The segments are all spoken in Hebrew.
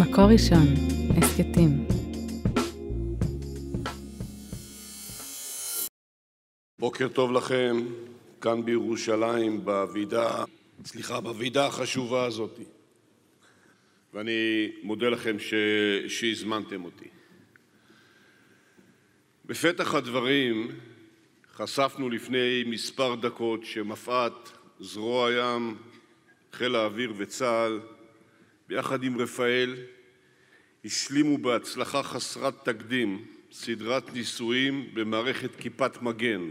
מקור ראשון, הסכתים. בוקר טוב לכם, כאן בירושלים, בוועידה, סליחה, בוועידה החשובה הזאת. ואני מודה לכם ש... שהזמנתם אותי. בפתח הדברים חשפנו לפני מספר דקות שמפא"ת, זרוע הים, חיל האוויר וצה"ל, ביחד עם רפאל, השלימו בהצלחה חסרת תקדים סדרת ניסויים במערכת כיפת מגן,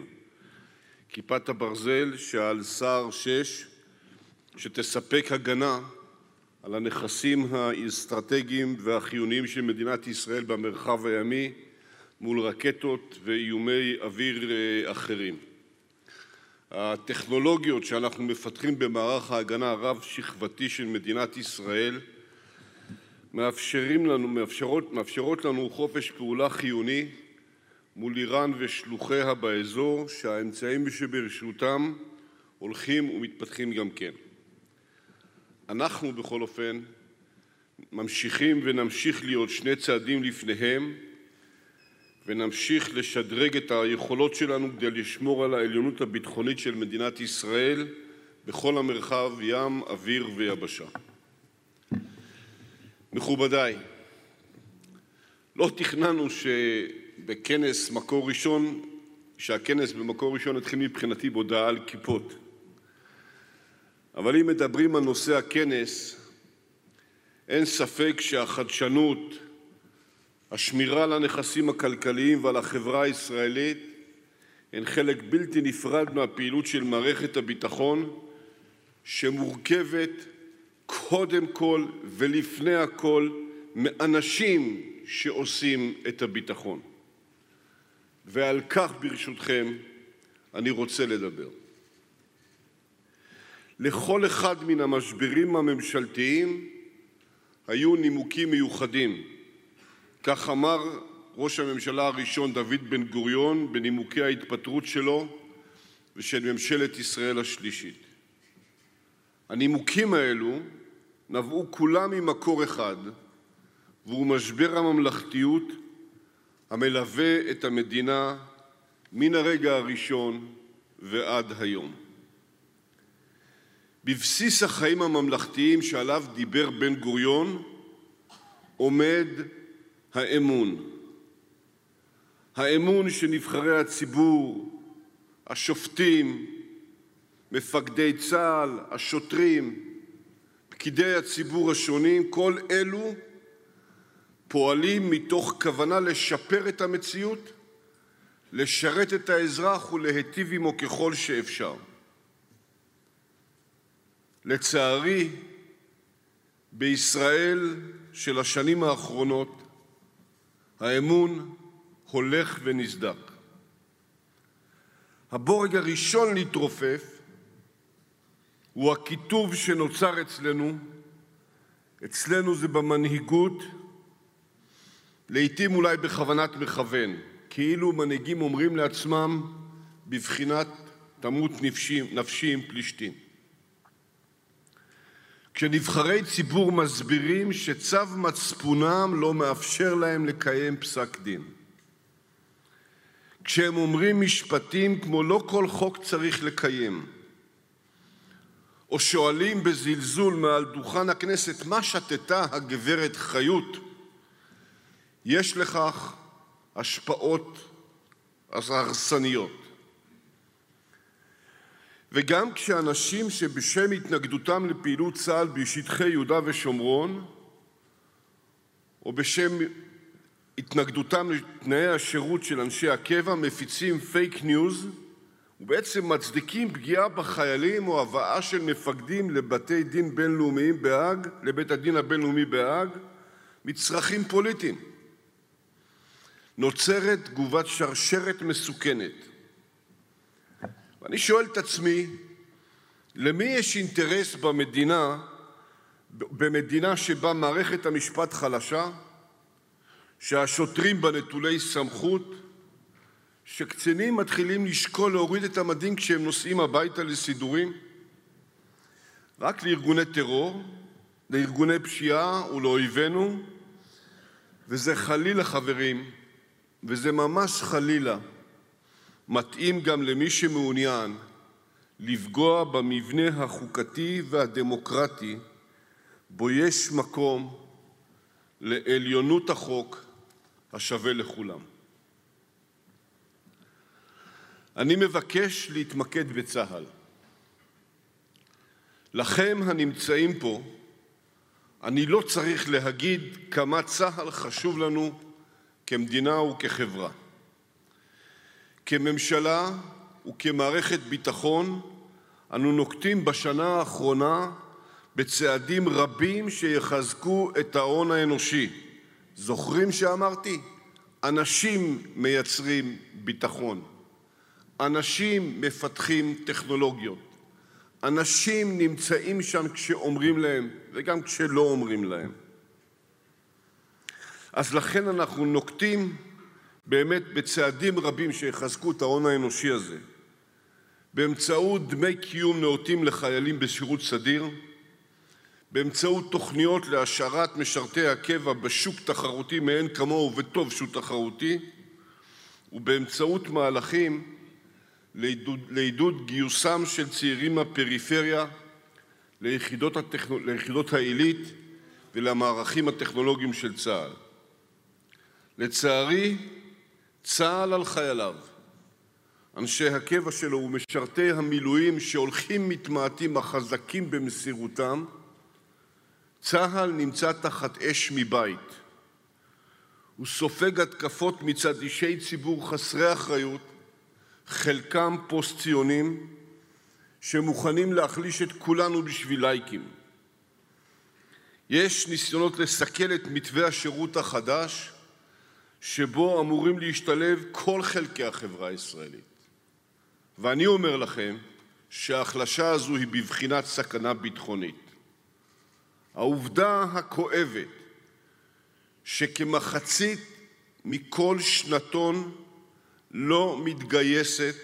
כיפת הברזל שעל סער 6, שתספק הגנה על הנכסים האסטרטגיים והחיוניים של מדינת ישראל במרחב הימי מול רקטות ואיומי אוויר אחרים. הטכנולוגיות שאנחנו מפתחים במערך ההגנה הרב-שכבתי של מדינת ישראל לנו, מאפשרות, מאפשרות לנו חופש פעולה חיוני מול איראן ושלוחיה באזור, שהאמצעים שברשותם הולכים ומתפתחים גם כן. אנחנו בכל אופן ממשיכים ונמשיך להיות שני צעדים לפניהם ונמשיך לשדרג את היכולות שלנו כדי לשמור על העליונות הביטחונית של מדינת ישראל בכל המרחב ים, אוויר ויבשה. מכובדיי, לא תכננו שבכנס מקור ראשון, שהכנס במקור ראשון התחיל מבחינתי בהודעה על כיפות. אבל אם מדברים על נושא הכנס, אין ספק שהחדשנות, השמירה על הנכסים הכלכליים ועל החברה הישראלית הן חלק בלתי נפרד מהפעילות של מערכת הביטחון, שמורכבת קודם כל ולפני הכל מאנשים שעושים את הביטחון. ועל כך, ברשותכם, אני רוצה לדבר. לכל אחד מן המשברים הממשלתיים היו נימוקים מיוחדים. כך אמר ראש הממשלה הראשון דוד בן גוריון בנימוקי ההתפטרות שלו ושל ממשלת ישראל השלישית. הנימוקים האלו נבעו כולם ממקור אחד, והוא משבר הממלכתיות המלווה את המדינה מן הרגע הראשון ועד היום. בבסיס החיים הממלכתיים שעליו דיבר בן גוריון עומד האמון. האמון שנבחרי הציבור, השופטים, מפקדי צה"ל, השוטרים, פקידי הציבור השונים, כל אלו פועלים מתוך כוונה לשפר את המציאות, לשרת את האזרח ולהיטיב עמו ככל שאפשר. לצערי, בישראל של השנים האחרונות האמון הולך ונסדק. הבורג הראשון להתרופף הוא הקיטוב שנוצר אצלנו, אצלנו זה במנהיגות, לעתים אולי בכוונת מכוון, כאילו מנהיגים אומרים לעצמם בבחינת תמות נפשי, עם פלישתים. כשנבחרי ציבור מסבירים שצו מצפונם לא מאפשר להם לקיים פסק דין. כשהם אומרים משפטים כמו לא כל חוק צריך לקיים, או שואלים בזלזול מעל דוכן הכנסת מה שתתה הגברת חיות, יש לכך השפעות הרסניות. וגם כשאנשים שבשם התנגדותם לפעילות צה"ל בשטחי יהודה ושומרון או בשם התנגדותם לתנאי השירות של אנשי הקבע מפיצים פייק ניוז ובעצם מצדיקים פגיעה בחיילים או הבאה של מפקדים לבתי דין בינלאומיים בהאג, לבית הדין הבינלאומי בהאג, מצרכים פוליטיים. נוצרת תגובת שרשרת מסוכנת. ואני שואל את עצמי, למי יש אינטרס במדינה, במדינה שבה מערכת המשפט חלשה, שהשוטרים בה נטולי סמכות, שקצינים מתחילים לשקול להוריד את המדים כשהם נוסעים הביתה לסידורים? רק לארגוני טרור, לארגוני פשיעה ולאויבינו, וזה חלילה, חברים, וזה ממש חלילה, מתאים גם למי שמעוניין לפגוע במבנה החוקתי והדמוקרטי בו יש מקום לעליונות החוק השווה לכולם. אני מבקש להתמקד בצה"ל. לכם הנמצאים פה, אני לא צריך להגיד כמה צה"ל חשוב לנו כמדינה וכחברה. כממשלה וכמערכת ביטחון אנו נוקטים בשנה האחרונה בצעדים רבים שיחזקו את ההון האנושי. זוכרים שאמרתי? אנשים מייצרים ביטחון. אנשים מפתחים טכנולוגיות. אנשים נמצאים שם כשאומרים להם וגם כשלא אומרים להם. אז לכן אנחנו נוקטים באמת בצעדים רבים שיחזקו את ההון האנושי הזה באמצעות דמי קיום נאותים לחיילים בשירות סדיר, באמצעות תוכניות להשארת משרתי הקבע בשוק תחרותי מאין כמוהו וטוב שהוא תחרותי ובאמצעות מהלכים לעידוד, לעידוד גיוסם של צעירים מהפריפריה ליחידות, הטכנו, ליחידות העילית ולמערכים הטכנולוגיים של צה"ל. לצערי, צה"ל על חייליו, אנשי הקבע שלו ומשרתי המילואים שהולכים מתמעטים החזקים במסירותם, צה"ל נמצא תחת אש מבית. הוא סופג התקפות מצד אישי ציבור חסרי אחריות, חלקם פוסט-ציונים, שמוכנים להחליש את כולנו בשביל לייקים. יש ניסיונות לסכל את מתווה השירות החדש, שבו אמורים להשתלב כל חלקי החברה הישראלית. ואני אומר לכם שההחלשה הזו היא בבחינת סכנה ביטחונית. העובדה הכואבת שכמחצית מכל שנתון לא מתגייסת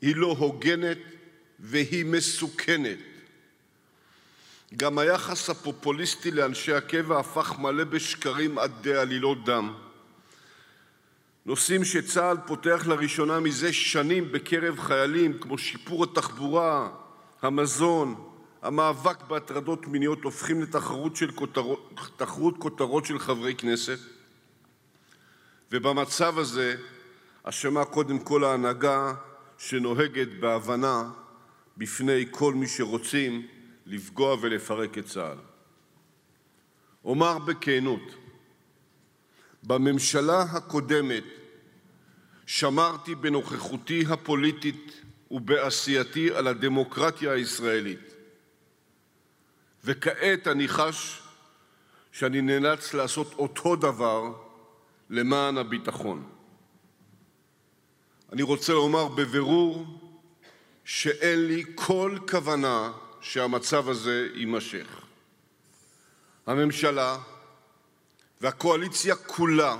היא לא הוגנת והיא מסוכנת. גם היחס הפופוליסטי לאנשי הקבע הפך מלא בשקרים עד עלילות דם. נושאים שצה"ל פותח לראשונה מזה שנים בקרב חיילים, כמו שיפור התחבורה, המזון, המאבק בהטרדות מיניות, הופכים לתחרות של כותרות, כותרות של חברי כנסת. ובמצב הזה אשמה קודם כל ההנהגה שנוהגת בהבנה בפני כל מי שרוצים לפגוע ולפרק את צה"ל. אומר בכנות, בממשלה הקודמת שמרתי בנוכחותי הפוליטית ובעשייתי על הדמוקרטיה הישראלית, וכעת אני חש שאני נאלץ לעשות אותו דבר למען הביטחון. אני רוצה לומר בבירור שאין לי כל כוונה שהמצב הזה יימשך. הממשלה והקואליציה כולה,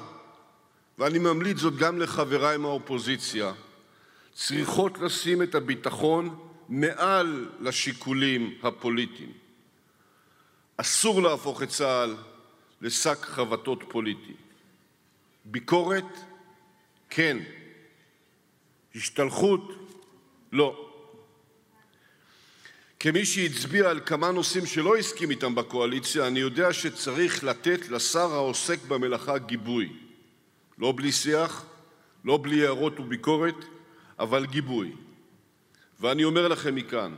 ואני ממליץ זאת גם לחבריי מהאופוזיציה, צריכות לשים את הביטחון מעל לשיקולים הפוליטיים. אסור להפוך את צה"ל לשק חבטות פוליטי. ביקורת, כן. השתלחות, לא. כמי שהצביע על כמה נושאים שלא הסכים איתם בקואליציה, אני יודע שצריך לתת לשר העוסק במלאכה גיבוי. לא בלי שיח, לא בלי הערות וביקורת, אבל גיבוי. ואני אומר לכם מכאן,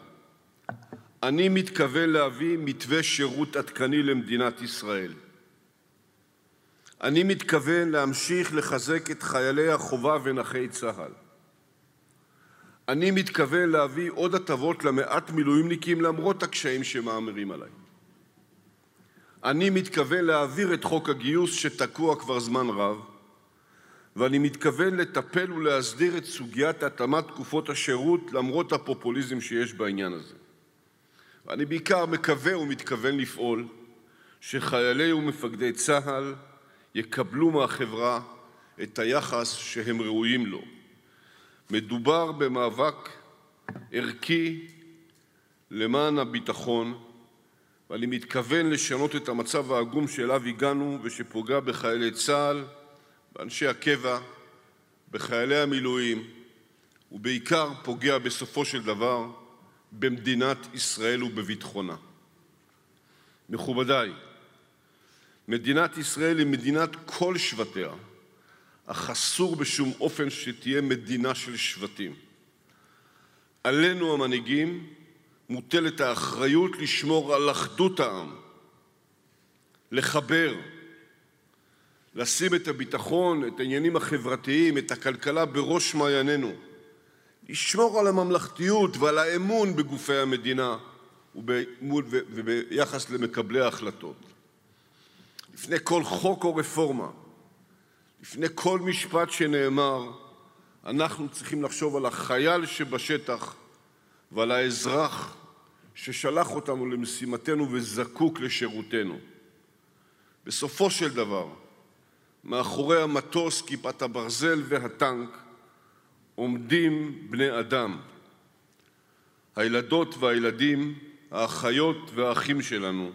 אני מתכוון להביא מתווה שירות עדכני למדינת ישראל. אני מתכוון להמשיך לחזק את חיילי החובה ונכי צה"ל. אני מתכוון להביא עוד הטבות למעט מילואימניקים למרות הקשיים שמאמרים עליי. אני מתכוון להעביר את חוק הגיוס שתקוע כבר זמן רב, ואני מתכוון לטפל ולהסדיר את סוגיית התאמת תקופות השירות למרות הפופוליזם שיש בעניין הזה. ואני בעיקר מקווה ומתכוון לפעול שחיילי ומפקדי צה"ל יקבלו מהחברה את היחס שהם ראויים לו. מדובר במאבק ערכי למען הביטחון, ואני מתכוון לשנות את המצב העגום שאליו הגענו ושפוגע בחיילי צה"ל, באנשי הקבע, בחיילי המילואים, ובעיקר פוגע בסופו של דבר במדינת ישראל ובביטחונה. מכובדיי, מדינת ישראל היא מדינת כל שבטיה, אך אסור בשום אופן שתהיה מדינה של שבטים. עלינו המנהיגים מוטלת האחריות לשמור על אחדות העם, לחבר, לשים את הביטחון, את העניינים החברתיים, את הכלכלה בראש מעיינינו, לשמור על הממלכתיות ועל האמון בגופי המדינה וביחס למקבלי ההחלטות. לפני כל חוק או רפורמה, לפני כל משפט שנאמר, אנחנו צריכים לחשוב על החייל שבשטח ועל האזרח ששלח אותנו למשימתנו וזקוק לשירותנו. בסופו של דבר, מאחורי המטוס, כיפת הברזל והטנק עומדים בני אדם. הילדות והילדים, האחיות והאחים שלנו,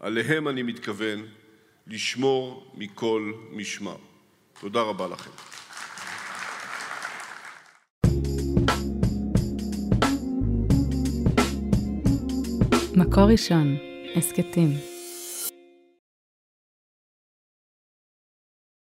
עליהם אני מתכוון לשמור מכל משמר. תודה רבה לכם. מקור ראשון, הסכתים